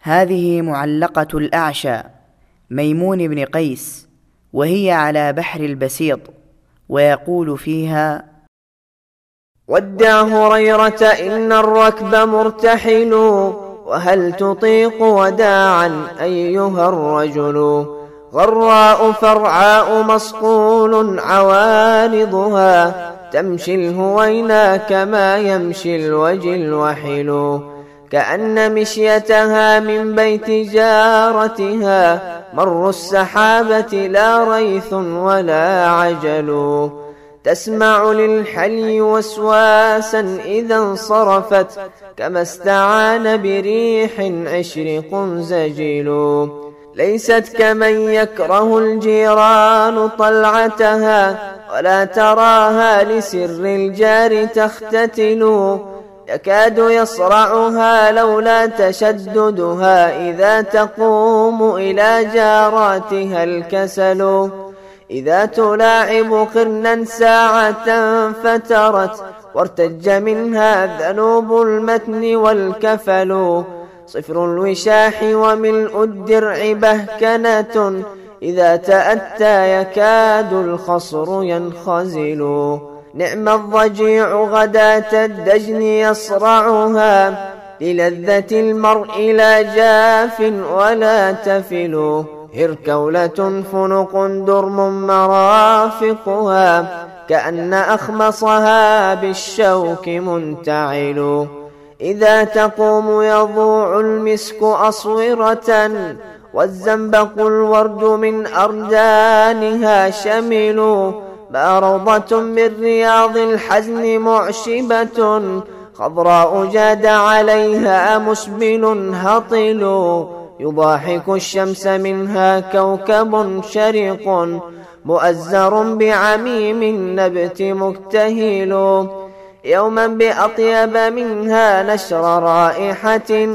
هذه معلقة الأعشى ميمون بن قيس وهي على بحر البسيط ويقول فيها ودع هريرة إن الركب مرتحل وهل تطيق وداعا أيها الرجل؟ غراء فرعاء مصقول عوارضها تمشي الهوينا كما يمشي الوجل وحلو كأن مشيتها من بيت جارتها. مر السحابة لا ريث ولا عجل. تسمع للحلي وسواسا إذا انصرفت. كما استعان بريح عشرق زجل ليست كمن يكره الجيران طلعتها. ولا تراها لسر الجار تختتل. يكاد يصرعها لولا تشددها إذا تقوم إلى جاراتها الكسل. إذا تلاعب قرنا ساعة فترت وارتج منها ذنوب المتن والكفل. صفر الوشاح وملء الدرع بهكنة. إذا تأتى يكاد الخصر ينخزل. نعم الضجيع غداة الدجن يصرعها للذة المرء لا جاف ولا تفل. هركولة فنق درم مرافقها كأن أخمصها بالشوك منتعل. إذا تقوم يضوع المسك أصورة والزنبق الورد من أردانها شمل. ما روضة من رياض الحزن معشبة خضراء جاد عليها مسبل هطل. يضاحك الشمس منها كوكب شرق مؤزر بعميم النبت مكتهل. يوما بأطيب منها نشر رائحة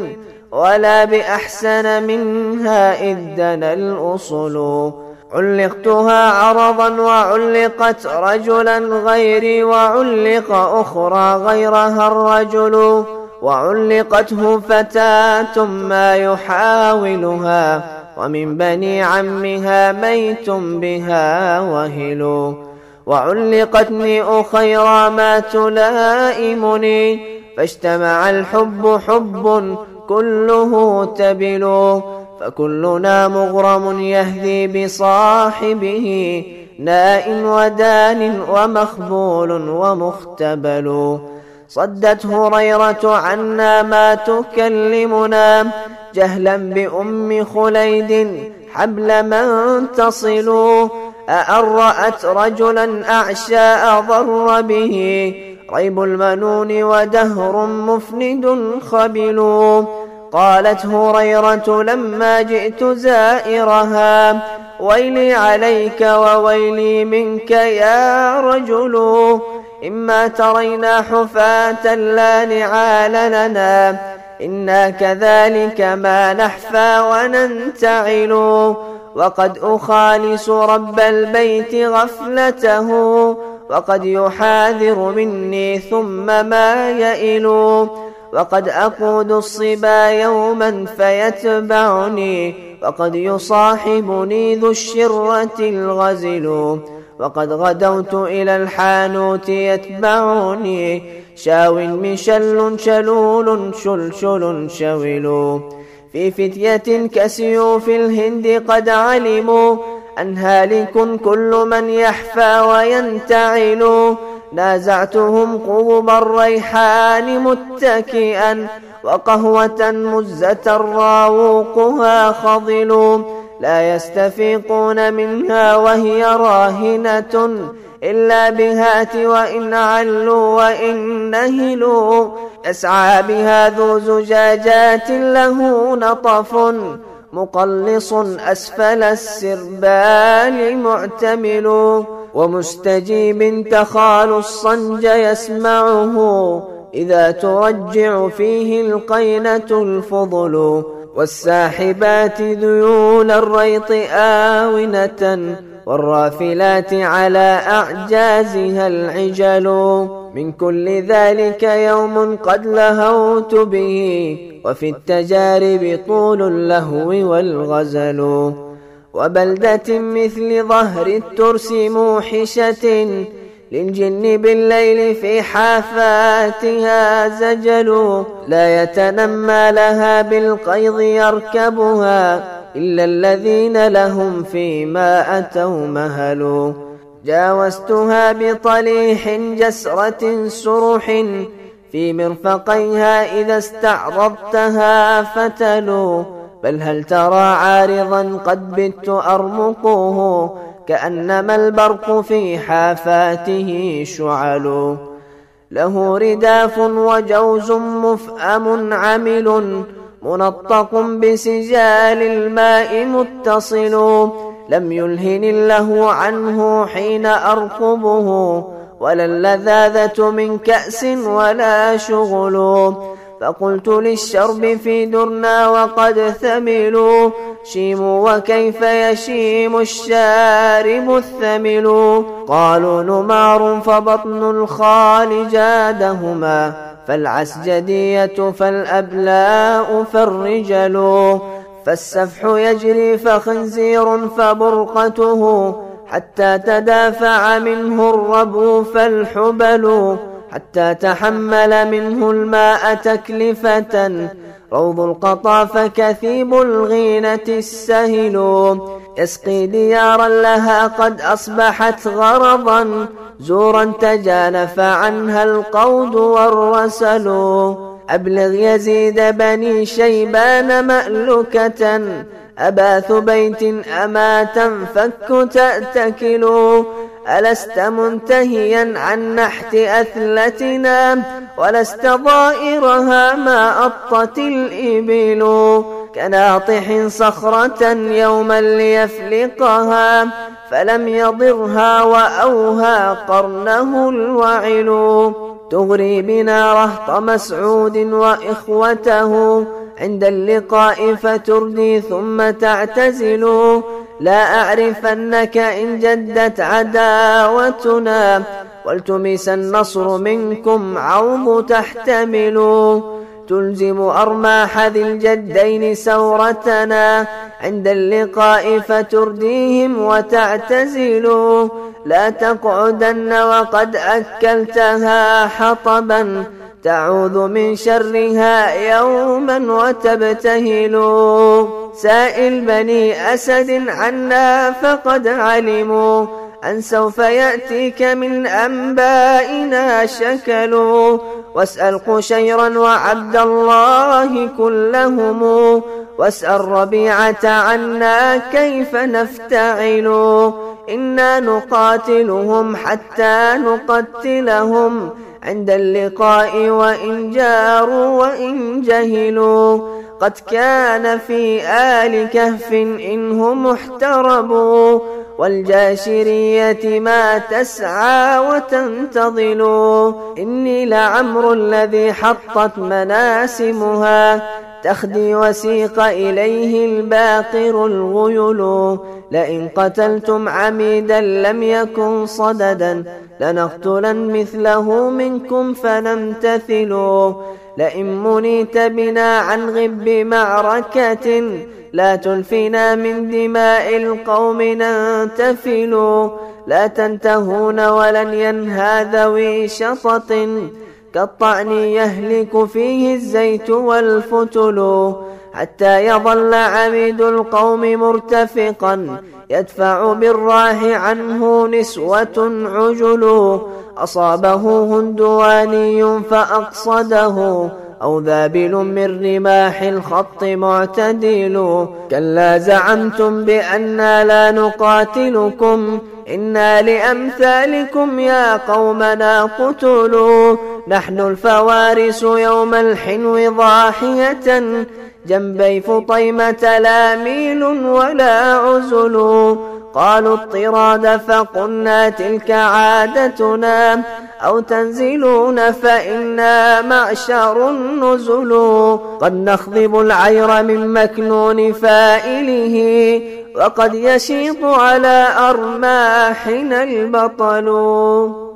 ولا بأحسن منها إذ دنا الأصل. علقتها عرضا وعلقت رجلا غيري وعلق أخرى غيرها الرجل وعلقته فتاة ما يحاولها ومن بني عمها ميت بها وهل وعلقتني أخيرا ما تلائمني فاجتمع الحب حب كله تبل فكلنا مغرم يهدي بصاحبه ناء ودان ومخبول ومختبل. صدت هريرة عنا ما تكلمنا جهلا بأم خليد حبل من تصل. أأن رأت رجلا أعشاء ضر به ريب المنون ودهر مفند خبل. قالت هريرة لما جئت زائرها ويلي عليك وويلي منك يا رجل إما ترينا حفاة لا نعال لنا إنا كذلك ما نحفى وننتعل وقد أخالص رب البيت غفلته وقد يحاذر مني ثم ما يئل. وقد أقود الصبا يوما فيتبعني وقد يصاحبني ذو الشرة الغزل وقد غدوت إلى الحانوت يتبعني شاو مشل شلول شلشل شول في فتية كسيوف الهند قد علموا أن هالك كل من يحفى وينتعل. نازعتهم قضب الريحان متكئا وقهوة مزة راوقها خضل لا يستفيقون منها وهي راهنة إلا بهات وإن علوا وإن نهلوا يسعى بها ذو زجاجات له نطف مقلص أسفل السربال معتمل ومستجيب تخال الصنج يسمعه إذا ترجع فيه القينة الفضل والساحبات ذيول الريط آونة والرافلات على أعجازها العجل من كل ذلك يوم قد لهوت به وفي التجارب طول اللهو والغزل وبلدة مثل ظهر الترس موحشة للجن بالليل في حافاتها زجل لا يتنمى لها بالقيض يركبها إلا الذين لهم فيما أتوا مهلوا جاوزتها بطليح جسرة سرح في مرفقيها إذا استعرضتها فتلوا بل هل ترى عارضا قد بت أرمقه كأنما البرق في حافاته شعل. له رداف وجوز مفأم عمل منطق بسجال الماء متصل. لم يلهن الله عنه حين أرقبه ولا اللذاذة من كأس ولا شغل. فقلت للشرب في درنا وقد ثملوا شيموا وكيف يشيم الشارب الثمل؟ قالوا نمار فبطن الخال جادهما فالعسجدية فالأبلاء فالرجل. فالسفح يجري فخنزير فبرقته حتى تدافع منه الربو فالحبل. حتى تحمل منه الماء تكلفة. روض القطا فكثيب الغينة السهل. يسقي ديارا لها قد أصبحت غرضا. زورا تجانف عنها القود والرسل. أبلغ يزيد بني شيبان مألكة أباث بيت أما تنفك تأتكل. ألست منتهيا عن نحت أثلتنا؟ ولست ضائرها ما أطت الإبل؟ كناطح صخرة يوما ليفلقها فلم يضرها وأوهى قرنه الوعل. تغري بنا رهط مسعود وإخوته عند اللقاء فتردي ثم تعتزل. لا أعرفنك إن جدت عداوتنا والتمس النصر منكم عوض تحتمل. تلزم أرماح ذي الجدين سورتنا عند اللقاء فترديهم وتعتزل. لا تقعدن وقد أكلتها حطبا تعوذ من شرها يوما وتبتهل. سائل بني أسد عنا فقد علموا أن سوف يأتيك من أنبائنا شكلوا واسأل قشيرا وعبد الله كلهم واسأل ربيعة عنا كيف نفتعل إنا نقاتلهم حتى نقتلهم عند اللقاء وإن جاروا وإن جهلوا قد كان في آل كهف إنهم احتربوا والجاشرية ما تسعى وتنتظل إني لعمر الذي حطت مناسمها تخدي وسيق إليه الباقر الغيل. لئن قتلتم عميدا لم يكن صددا لنقتلن مثله منكم فنمتثلوا لئن منيت بنا عن غب معركة لا تلفنا من دماء القوم ننتفل لا تنتهون ولن ينهى ذوي شطط كالطعن يهلك فيه الزيت والفتل. حتى يظل عميد القوم مرتفقا يدفع بالراح عنه نسوة عجل. أصابه هندواني فأقصده أو ذابل من رماح الخط معتدل. كلا زعمتم بأننا لا نقاتلكم إنا لأمثالكم يا قومنا قتلوا. نحن الفوارس يوم الحنو ضاحية جنبي فطيمة لا ميل ولا عزل. قالوا الطراد فقلنا تلك عادتنا أو تنزلون فإنا معشر النزل. قد نخضب العير من مكنون فائله وقد يشيط على أرماحنا البطل.